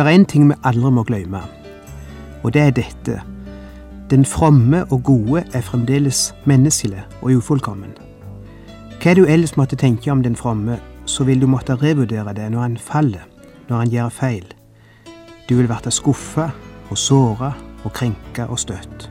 Det er én ting vi aldri må glemme, og det er dette. Den fromme og gode er fremdeles menneskelig og ufullkommen. Hva du ellers måtte tenke om den fromme, så vil du måtte revurdere det når han faller, når han gjør feil. Du vil bli skuffa og såra og krenka og støtt.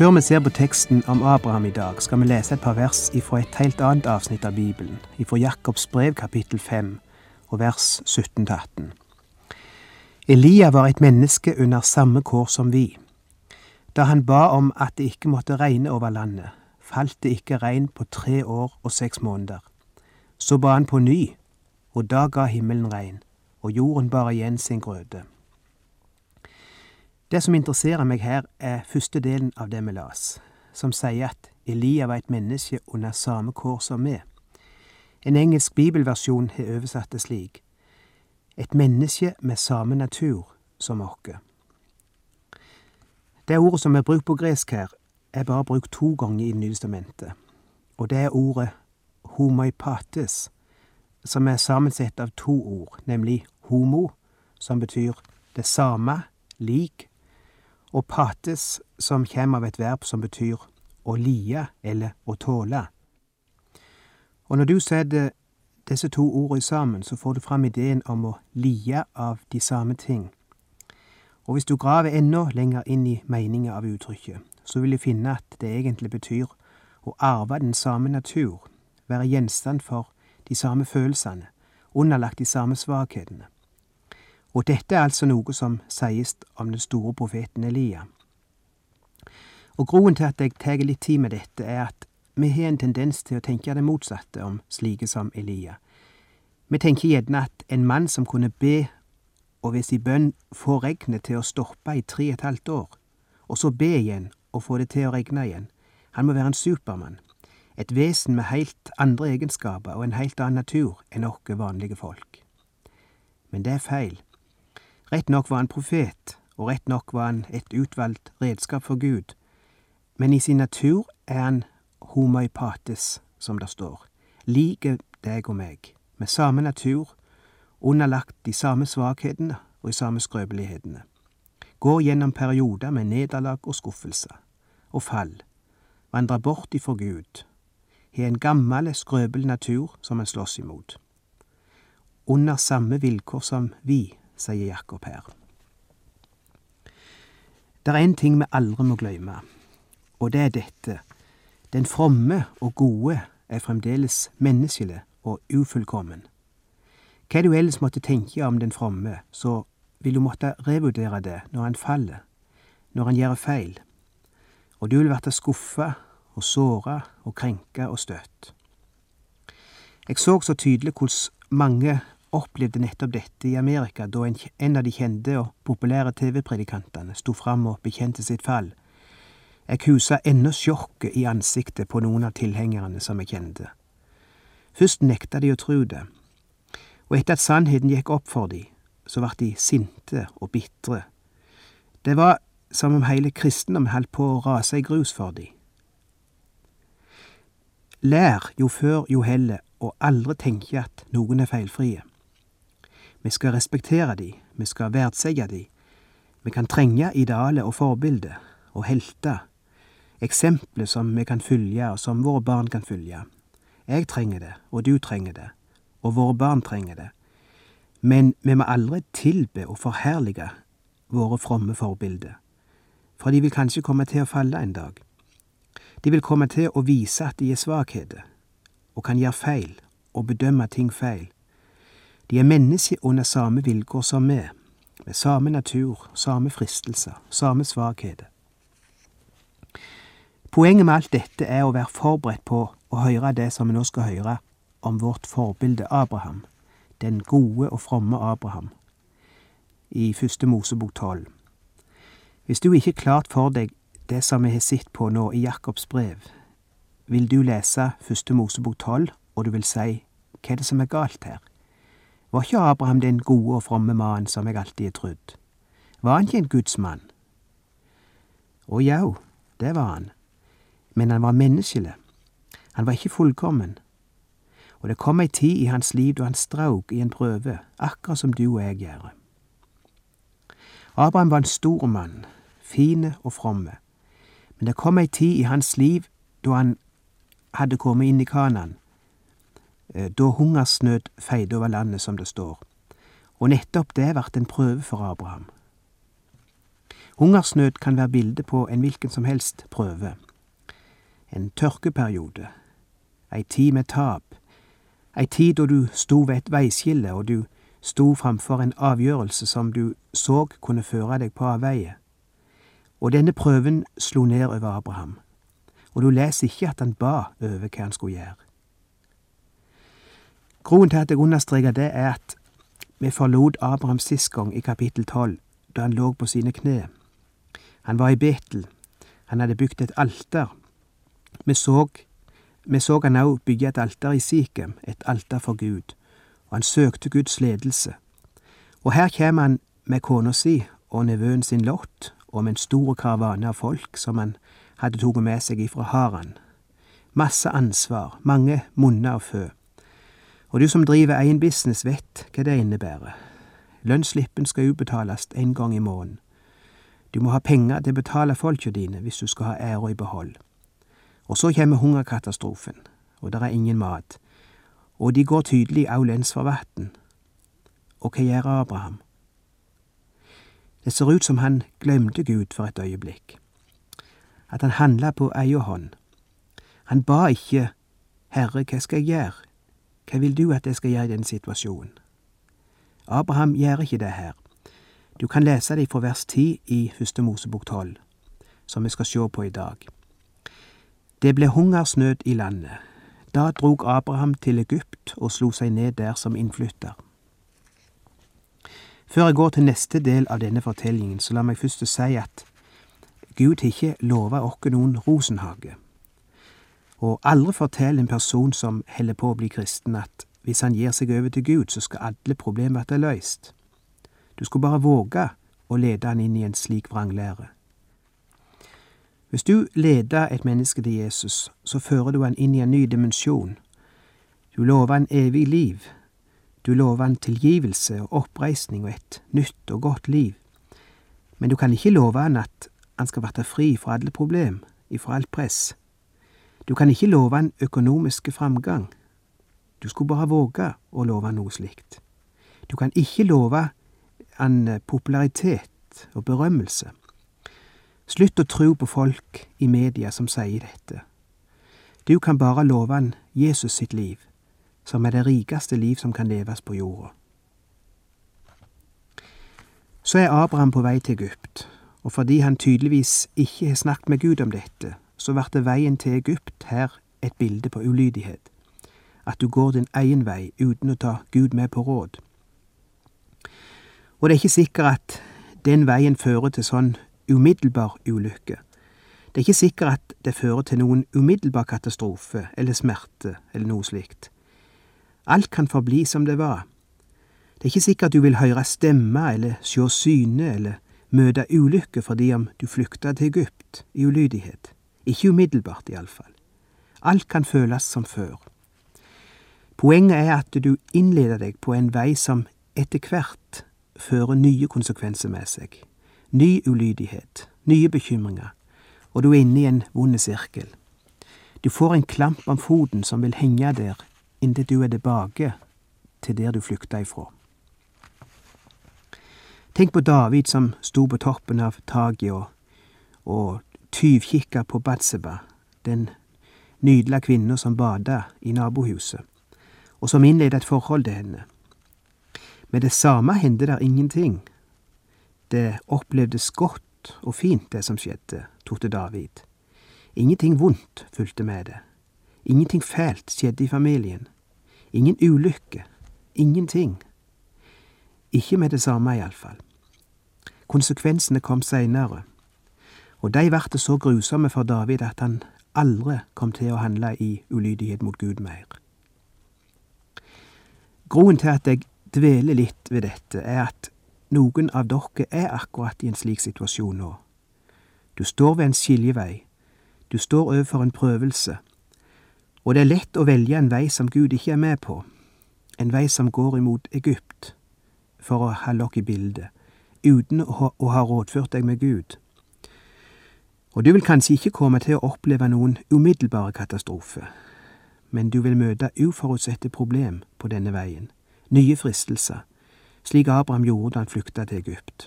Før vi ser på teksten om Abraham i dag, skal vi lese et par vers ifra et helt annet avsnitt av Bibelen, ifra Jakobs brev kapittel 5 og vers 17-18. Elia var et menneske under samme kår som vi. Da han ba om at det ikke måtte regne over landet, falt det ikke regn på tre år og seks måneder. Så ba han på ny, og da ga himmelen regn, og jorden bar igjen sin grøde. Det som interesserer meg her, er første delen av det vi las, som sier at Elia var et menneske under samme kår som vi. En engelsk bibelversjon har oversatt det slik et menneske med samme natur som oss. Det ordet som er brukt på gresk her, er bare brukt to ganger i Det nye testamentet, og det er ordet homoipates, som er sammensett av to ord, nemlig homo, som betyr det samme, lik, og pates, som kommer av et verb som betyr å lie eller å tåle. Og når du setter disse to ordene sammen, så får du fram ideen om å lie av de samme ting. Og hvis du graver enda lenger inn i meninga av uttrykket, så vil du finne at det egentlig betyr å arve den samme natur, være gjenstand for de samme følelsene, underlagt de samme svakhetene. Og dette er altså noe som sies om den store profeten Elia. Og grunnen til at jeg tar litt tid med dette, er at vi har en tendens til å tenke det motsatte om slike som Elia. Vi tenker gjerne at en mann som kunne be og ved sin bønn få regnet til å stoppe i tre og et halvt år, og så be igjen og få det til å regne igjen, han må være en supermann, et vesen med helt andre egenskaper og en helt annen natur enn oss vanlige folk. Men det er feil. Rett nok var han profet, og rett nok var han et utvalgt redskap for Gud, men i sin natur er han homoipates, som det står, like deg og meg, med samme natur, underlagt de samme svakhetene og de samme skrøpelighetene, går gjennom perioder med nederlag og skuffelse, og fall, vandrer bort ifra Gud, har en gammel, skrøpel natur som han slåss imot. Under samme vilkår som vi, sier Jakob her. Det er én ting vi aldri må glemme, og det er dette den fromme og gode er fremdeles menneskelig og ufullkommen. Hva du ellers måtte tenke om den fromme, så vil du måtte revurdere det når han faller, når han gjør feil, og du vil bli skuffa og såra og krenka og støtt. Jeg så så tydelig hvordan mange opplevde nettopp dette i Amerika da en, en av de kjente og populære TV-predikantene sto fram og bekjente sitt fall jeg husa ennå sjokket i ansiktet på noen av tilhengerne som jeg kjente. Først nekta de å tro det, og etter at sannheten gikk opp for de, så ble de sinte og bitre. Det var som om hele kristendommen holdt på å rase i grus for de. Lær jo før jo heller og aldri tenke at noen er feilfrie. Vi skal respektere de, vi skal verdsette de, vi kan trenge idealet og forbildet og helter eksempler som vi kan følge, og som våre barn kan følge. Jeg trenger det, og du trenger det, og våre barn trenger det. Men vi må aldri tilbe og forherlige våre fromme forbilder, for de vil kanskje komme til å falle en dag. De vil komme til å vise at de er svakheter, og kan gjøre feil og bedømme ting feil. De er mennesker under samme vilkår som vi, med samme natur, samme fristelser, samme svakheter. Poenget med alt dette er å være forberedt på å høre det som vi nå skal høre om vårt forbilde Abraham, den gode og fromme Abraham, i første Mosebok tolv. Hvis du ikke klart for deg det som vi har sett på nå i Jakobs brev, vil du lese første Mosebok tolv, og du vil si hva er det som er galt her? Var ikke Abraham den gode og fromme mannen som jeg alltid har trodd? Var han ikke en Guds mann? Å jau, det var han, men han var menneskelig. Han var ikke fullkommen. Og det kom ei tid i hans liv da han strauk i en prøve, akkurat som du og jeg gjør. Abraham var en stor mann, fine og fromme, men det kom ei tid i hans liv da han hadde kommet inn i Kanan, da hungersnød feide over landet, som det står, og nettopp det ble en prøve for Abraham. Hungersnød kan være bildet på en hvilken som helst prøve. En tørkeperiode, ei tid med tap, ei tid da du sto ved et veiskille og du sto framfor en avgjørelse som du så kunne føre deg på avveie. Og denne prøven slo ned over Abraham, og du leser ikke at han ba over hva han skulle gjøre. Grunnen til at jeg understreker det, er at vi forlot Abraham sist gang i kapittel tolv, da han lå på sine kne. Han var i Betel, han hadde bygd et alter. Vi så, vi så han òg bygge et alter i Sikhem, et alter for Gud og han søkte Guds ledelse. Og her kommer han med kona si og nevøen sin Lott og med en stor karavane av folk som han hadde tatt med seg ifra Haran. Masse ansvar, mange munner og fø. Og du som driver egen business vet hva det innebærer. Lønnsslippen skal utbetales en gang i måneden. Du må ha penger til å betale folka dine hvis du skal ha æra i behold. Og så kommer hungerkatastrofen, og der er ingen mat og de går tydelig au lens for vatn. Og hva gjør Abraham? Det ser ut som han glemte Gud for et øyeblikk, at han handla på egen hånd. Han ba ikke Herre, hva skal jeg gjøre, hva vil du at jeg skal gjøre i denne situasjonen? Abraham gjør ikke det her. Du kan lese det fra vers 10 i Første Mosebok 12, som vi skal se på i dag. Det ble hungersnød i landet. Da drog Abraham til Egypt og slo seg ned der som innflytter. Før jeg går til neste del av denne fortellingen, så la meg først si at Gud har ikke lova oss noen rosenhage. Og aldri fortell en person som holder på å bli kristen, at hvis han gir seg over til Gud, så skal alle problemer bli løst. Du skulle bare våge å lede han inn i en slik vranglære. Hvis du leder et menneske til Jesus, så fører du han inn i en ny dimensjon. Du lover han evig liv. Du lover han tilgivelse og oppreisning og et nytt og godt liv. Men du kan ikke love han at han skal bli fri fra alle problem, ifra alt press. Du kan ikke love han økonomiske framgang. Du skulle bare våge å love noe slikt. Du kan ikke love han popularitet og berømmelse. Slutt å tro på folk i media som sier dette. Du kan bare love han Jesus sitt liv, som er det rikeste liv som kan leves på jorda. Så er Abraham på vei til Egypt, og fordi han tydeligvis ikke har snakket med Gud om dette, så ble veien til Egypt her et bilde på ulydighet, at du går din egen vei uten å ta Gud med på råd. Og det er ikke sikkert at den veien fører til sånn umiddelbar ulykke. Det er ikke sikkert at det fører til noen umiddelbar katastrofe eller smerte eller noe slikt. Alt kan forbli som det var. Det er ikke sikkert du vil høre stemmer eller sjå syne eller møte ulykke fordi om du flykta til Egypt i ulydighet. Ikke umiddelbart, iallfall. Alt kan føles som før. Poenget er at du innleder deg på en vei som etter hvert fører nye konsekvenser med seg ny ulydighet, nye bekymringer, og du er inne i en vond sirkel. Du får en klamp om foten som vil henge der inntil du er tilbake til der du flykta ifra. Tenk på David som sto på toppen av taket og, og tyvkikka på Batseba, den nydelige kvinna som bada i nabohuset, og som innleda et forhold til henne. Med det samme hendte der ingenting, Det opplevdes godt og fint, det som skjedde, torde David. Ingenting vondt fulgte med det. Ingenting fælt skjedde i familien. Ingen ulykke. Ingenting. Ikke med det samme, iallfall. Konsekvensene kom seinere, og de ble så grusomme for David at han aldri kom til å handle i ulydighet mot Gud mer. Grunnen til at jeg dveler litt ved dette, er at noen av dere er akkurat i en slik situasjon nå. Du står ved en skiljevei, du står overfor en prøvelse, og det er lett å velge en vei som Gud ikke er med på, en vei som går imot Egypt, for å ha dere i bildet, uten å ha rådført deg med Gud. Og du vil kanskje ikke komme til å oppleve noen umiddelbare katastrofe, men du vil møte uforutsette problem på denne veien, nye fristelser, slik Abraham gjorde da han flykta til Egypt.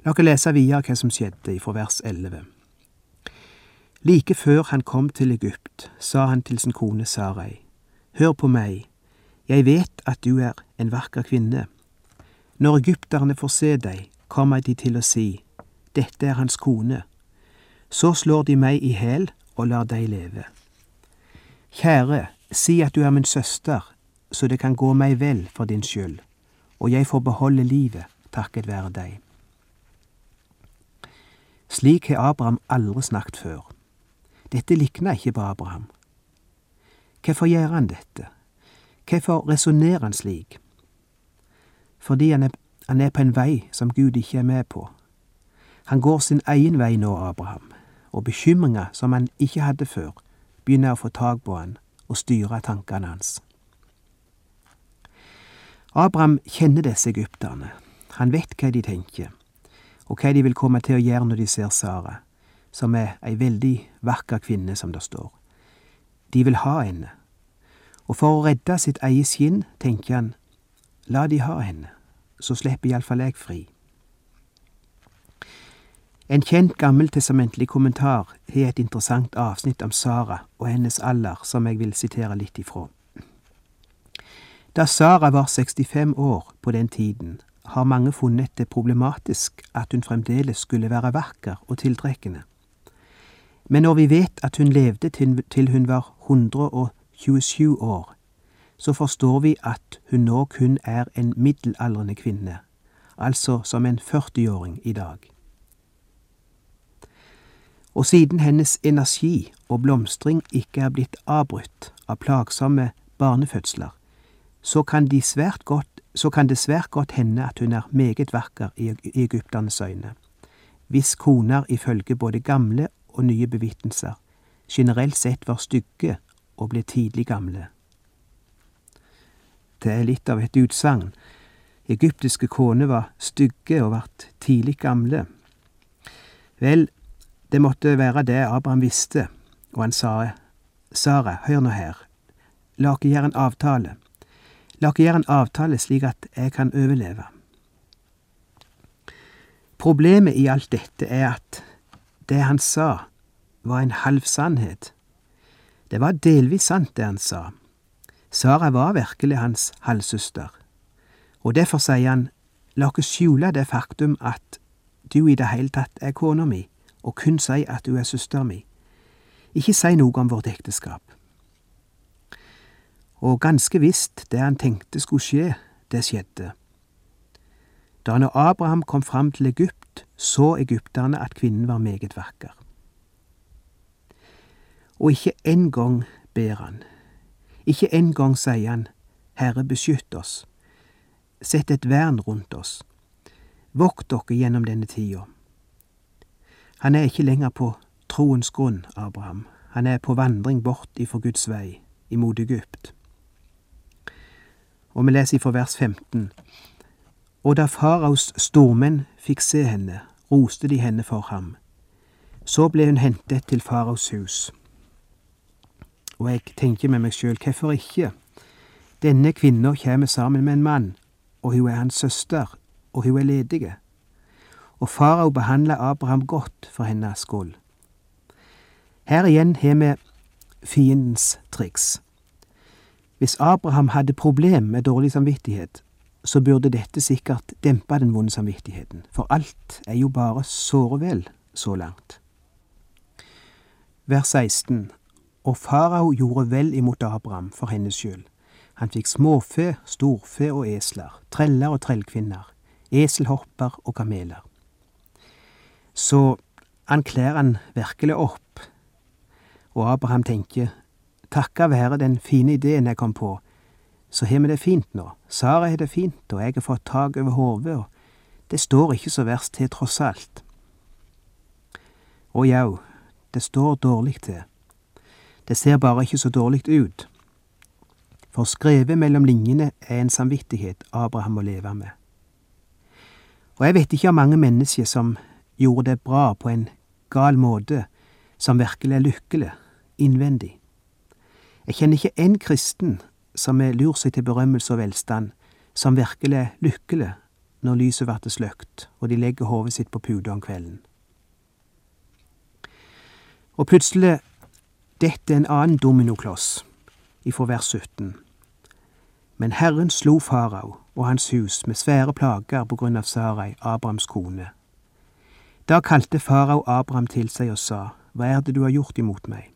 La oss lese videre hva som skjedde fra vers 11. Like før han kom til Egypt, sa han til sin kone Sarai, Hør på meg, jeg vet at du er en vakker kvinne. Når egypterne får se deg, kommer de til å si, Dette er hans kone. Så slår de meg i hæl og lar deg leve. Kjære, si at du er min søster, så det kan gå meg vel for din skyld, og jeg får beholde livet takket være deg. Slik har Abraham aldri snakket før. Dette likna ikke på Abraham. Hvorfor gjør han dette? Hvorfor resonnerer han slik? Fordi han er, han er på en vei som Gud ikke er med på. Han går sin egen vei nå, Abraham, og bekymringer som han ikke hadde før, begynner å få tak på han og styre tankene hans. Abraham kjenner disse egypterne. Han vet hva de tenker, og hva de vil komme til å gjøre når de ser Sara, som er ei veldig vakker kvinne, som det står. De vil ha henne, og for å redde sitt eget skinn tenker han, la de ha henne, så slipper iallfall jeg fri. En kjent gammeltestamentlig kommentar har et interessant avsnitt om Sara og hennes alder som jeg vil sitere litt ifra. Da Sara var 65 år på den tiden, har mange funnet det problematisk at hun fremdeles skulle være vakker og tiltrekkende. Men når vi vet at hun levde til hun var 127 år, så forstår vi at hun nå kun er en middelaldrende kvinne, altså som en 40-åring i dag. Og siden hennes energi og blomstring ikke er blitt avbrutt av plagsomme barnefødsler, så kan, de godt, så kan det svært godt hende at hun er meget vakker i egypternes øyne, hvis koner ifølge både gamle og nye bevittelser generelt sett var stygge og ble tidlig gamle. Det er litt av et utsagn. Egyptiske koner var stygge og vart tidlig gamle. Vel, det måtte være det Abraham visste, og han sa, Sara, hør nå her, la oss gjøre en avtale. La oss gjøre en avtale slik at jeg kan overleve. Problemet i alt dette er at det han sa, var en halv sannhet. Det var delvis sant, det han sa. Sara var virkelig hans halvsøster, og derfor sier han, la oss skjule det faktum at du i det hele tatt er kona mi, og kun si at du er søster mi. Ikke si noe om vårt ekteskap. Og ganske visst, det han tenkte skulle skje, det skjedde. Da når Abraham kom fram til Egypt, så egypterne at kvinnen var meget vakker. Og ikke en gang ber han, ikke en gang sier han, Herre, beskytt oss, sett et vern rundt oss, vokt dere gjennom denne tida. Han er ikke lenger på troens grunn, Abraham, han er på vandring bort ifra Guds vei, imot Egypt. Og vi leser ifra vers 15. Og da faraos stormenn fikk se henne, roste de henne for ham. Så ble hun hentet til faraos hus. Og jeg tenker med meg sjøl, hvorfor ikke? Denne kvinna kommer sammen med en mann, og hun er hans søster, og hun er ledige. Og farao behandla Abraham godt for hennes skyld. Her igjen har vi fiendens triks. Hvis Abraham hadde problem med dårlig samvittighet, så burde dette sikkert dempe den vonde samvittigheten, for alt er jo bare såre vel så langt. Vers 16 Og farao gjorde vel imot Abraham for hennes skyld. Han fikk småfe, storfe og esler, treller og trellkvinner, eselhopper og kameler. Så han kler han virkelig opp, og Abraham tenker, takka være den fine ideen jeg kom på, så har vi det fint nå. Sara har det fint, og jeg har fått tak over hodet, og det står ikke så verst til tross alt. Og jau, det står dårlig til. Det ser bare ikke så dårlig ut. For skrevet mellom linjene er en samvittighet Abraham må leve med. Og jeg vet ikke om mange mennesker som gjorde det bra på en gal måte, som virkelig er lykkelig, innvendig. Jeg kjenner ikke én kristen som er lur seg til berømmelse og velstand, som virkelig er lykkelig når lyset blir sløkt og de legger hodet sitt på puta om kvelden. Og plutselig detter en annen dominokloss ifra vers 17. Men Herren slo farao og hans hus med svære plager på grunn av Sarai, Abrahams kone. Da kalte farao Abraham til seg og sa, Hva er det du har gjort imot meg?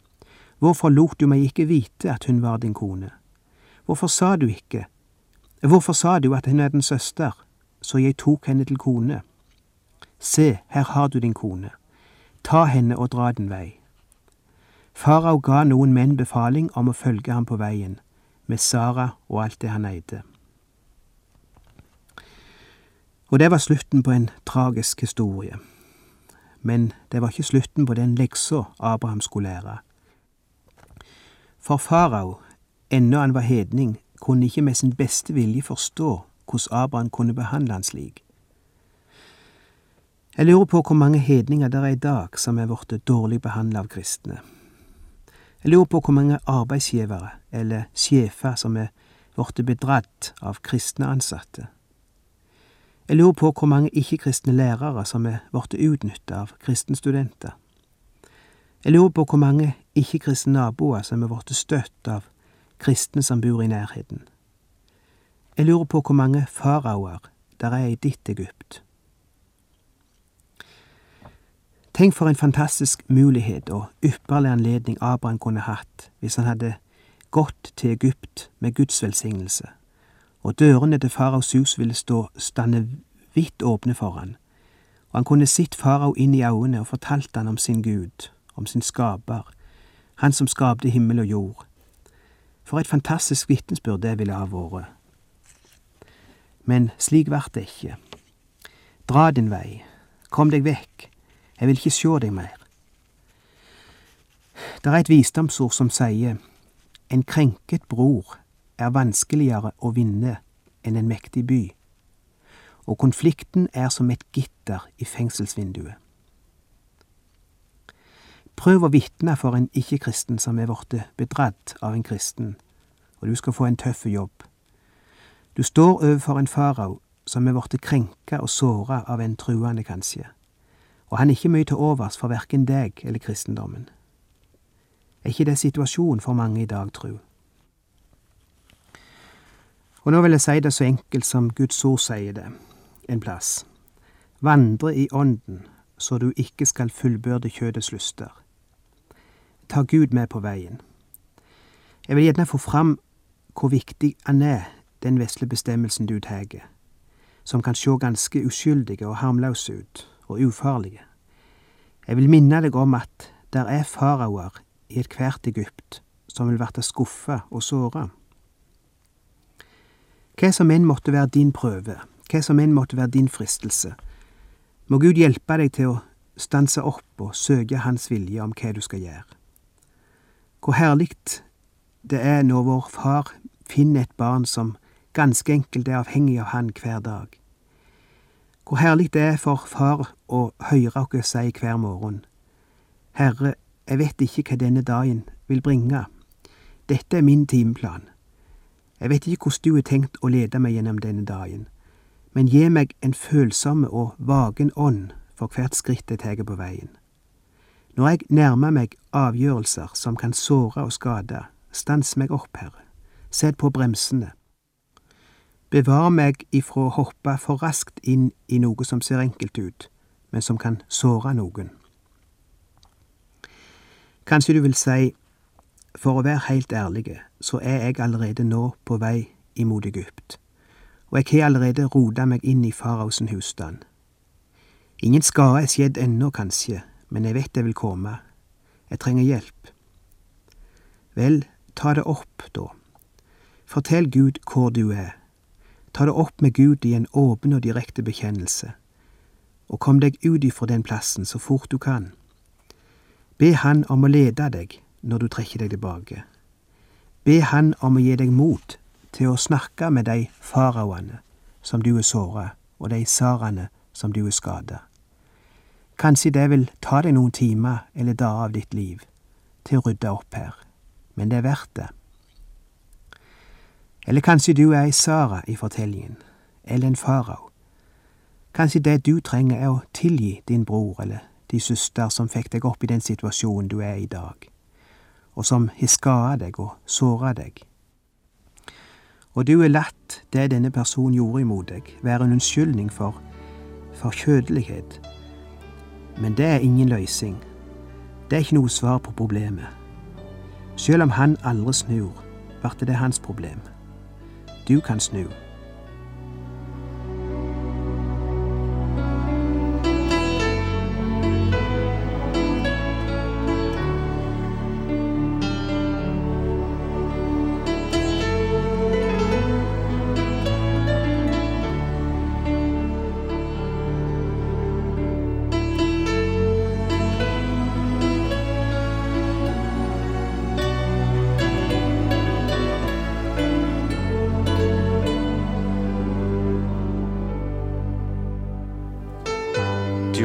Hvorfor lot du meg ikke vite at hun var din kone? Hvorfor sa du ikke, hvorfor sa du at hun er din søster, så jeg tok henne til kone? Se, her har du din kone, ta henne og dra den vei. Farao ga noen menn befaling om å følge ham på veien, med Sara og alt det han eide. Og det var slutten på en tragisk historie. Men det var ikke slutten på den leksa Abraham skulle lære. For farao Ennå han var hedning, kunne ikke med sin beste vilje forstå hvordan Abraham kunne behandle han slik. Jeg lurer på hvor mange hedninger det er i dag som er blitt dårlig behandlet av kristne. Jeg lurer på hvor mange arbeidsgivere eller sjefer som er blitt bedratt av kristne ansatte. Jeg lurer på hvor mange ikke-kristne lærere som er blitt utnyttet av kristne studenter. Jeg lurer på hvor mange ikke-kristne naboer som er blitt støtt av kristne som bor i nærheten. Jeg lurer på hvor mange faraoer der er i ditt Egypt. Tenk for en fantastisk mulighet og ypperlig anledning Abraham kunne hatt hvis han hadde gått til Egypt med Guds velsignelse, og dørene til faraos hus ville stå stande vidt åpne for han, og han kunne sett farao inn i øynene og fortalt han om sin Gud, om sin skaper, han som skapte himmel og jord, for et fantastisk vitnesbyrd det ville ha vært. Men slik vart det ikke. Dra din vei, kom deg vekk, jeg vil ikke sjå deg mer. Det er et visdomsord som sier en krenket bror er vanskeligere å vinne enn en mektig by, og konflikten er som et gitter i fengselsvinduet. Prøv å vitne for en ikke-kristen som er blitt bedratt av en kristen, og du skal få en tøff jobb. Du står overfor en farao som er blitt krenka og såra av en truende, kanskje, og han er ikke mye til overs for verken deg eller kristendommen. Er ikke det situasjonen for mange i dag, tru? Og nå vil jeg si det så enkelt som Guds ord sier det en plass. Vandre i Ånden, så du ikke skal fullbyrde kjødets lyster ta Gud med på veien. Jeg vil gjerne få fram hvor viktig han er, den vesle bestemmelsen du tar, som kan sjå ganske uskyldige og harmløse ut, og ufarlige. Jeg vil minne deg om at der er faraoer i ethvert Egypt som vil verte skuffa og såra. Hva som enn måtte være din prøve, hva som enn måtte være din fristelse, må Gud hjelpe deg til å stanse opp og søke Hans vilje om hva du skal gjøre. Hvor herlig det er når vår far finner et barn som ganske enkelt er avhengig av han hver dag. Hvor herlig det er for far å høre oss si hver morgen. Herre, jeg vet ikke hva denne dagen vil bringe. Dette er min timeplan. Jeg vet ikke hvordan du har tenkt å lede meg gjennom denne dagen, men gi meg en følsomme og vagen ånd for hvert skritt jeg tar på veien. Når jeg nærmer meg avgjørelser som kan såre og skade, stans meg opp, Herre, sett på bremsene. Bevar meg ifra å hoppe for raskt inn i noe som ser enkelt ut, men som kan såre noen. Kanskje du vil si, for å være helt ærlig, så er jeg allerede nå på vei imot Egypt, og jeg har allerede rota meg inn i farausen husstand. Ingen skade er skjedd ennå, kanskje, men jeg vet jeg vil komme. Jeg trenger hjelp. Vel, ta det opp, da. Fortell Gud hvor du er. Ta det opp med Gud i en åpen og direkte bekjennelse, og kom deg ut ifra den plassen så fort du kan. Be Han om å lede deg når du trekker deg tilbake. Be Han om å gi deg mot til å snakke med de faraoene som du er såra, og de saraene som du er skada. Kanskje det vil ta deg noen timer eller dager av ditt liv til å rydde opp her, men det er verdt det. Eller kanskje du er ei Sara i fortellingen, eller en farao. Kanskje det du trenger er å tilgi din bror eller de søster som fikk deg opp i den situasjonen du er i dag, og som har skada deg og såra deg. Og du er latt det denne personen gjorde imot deg, være en unnskyldning for, for kjødelighet men det er ingen løsning. Det er ikke noe svar på problemet. Selv om han aldri snur, blir det hans problem. Du kan snu.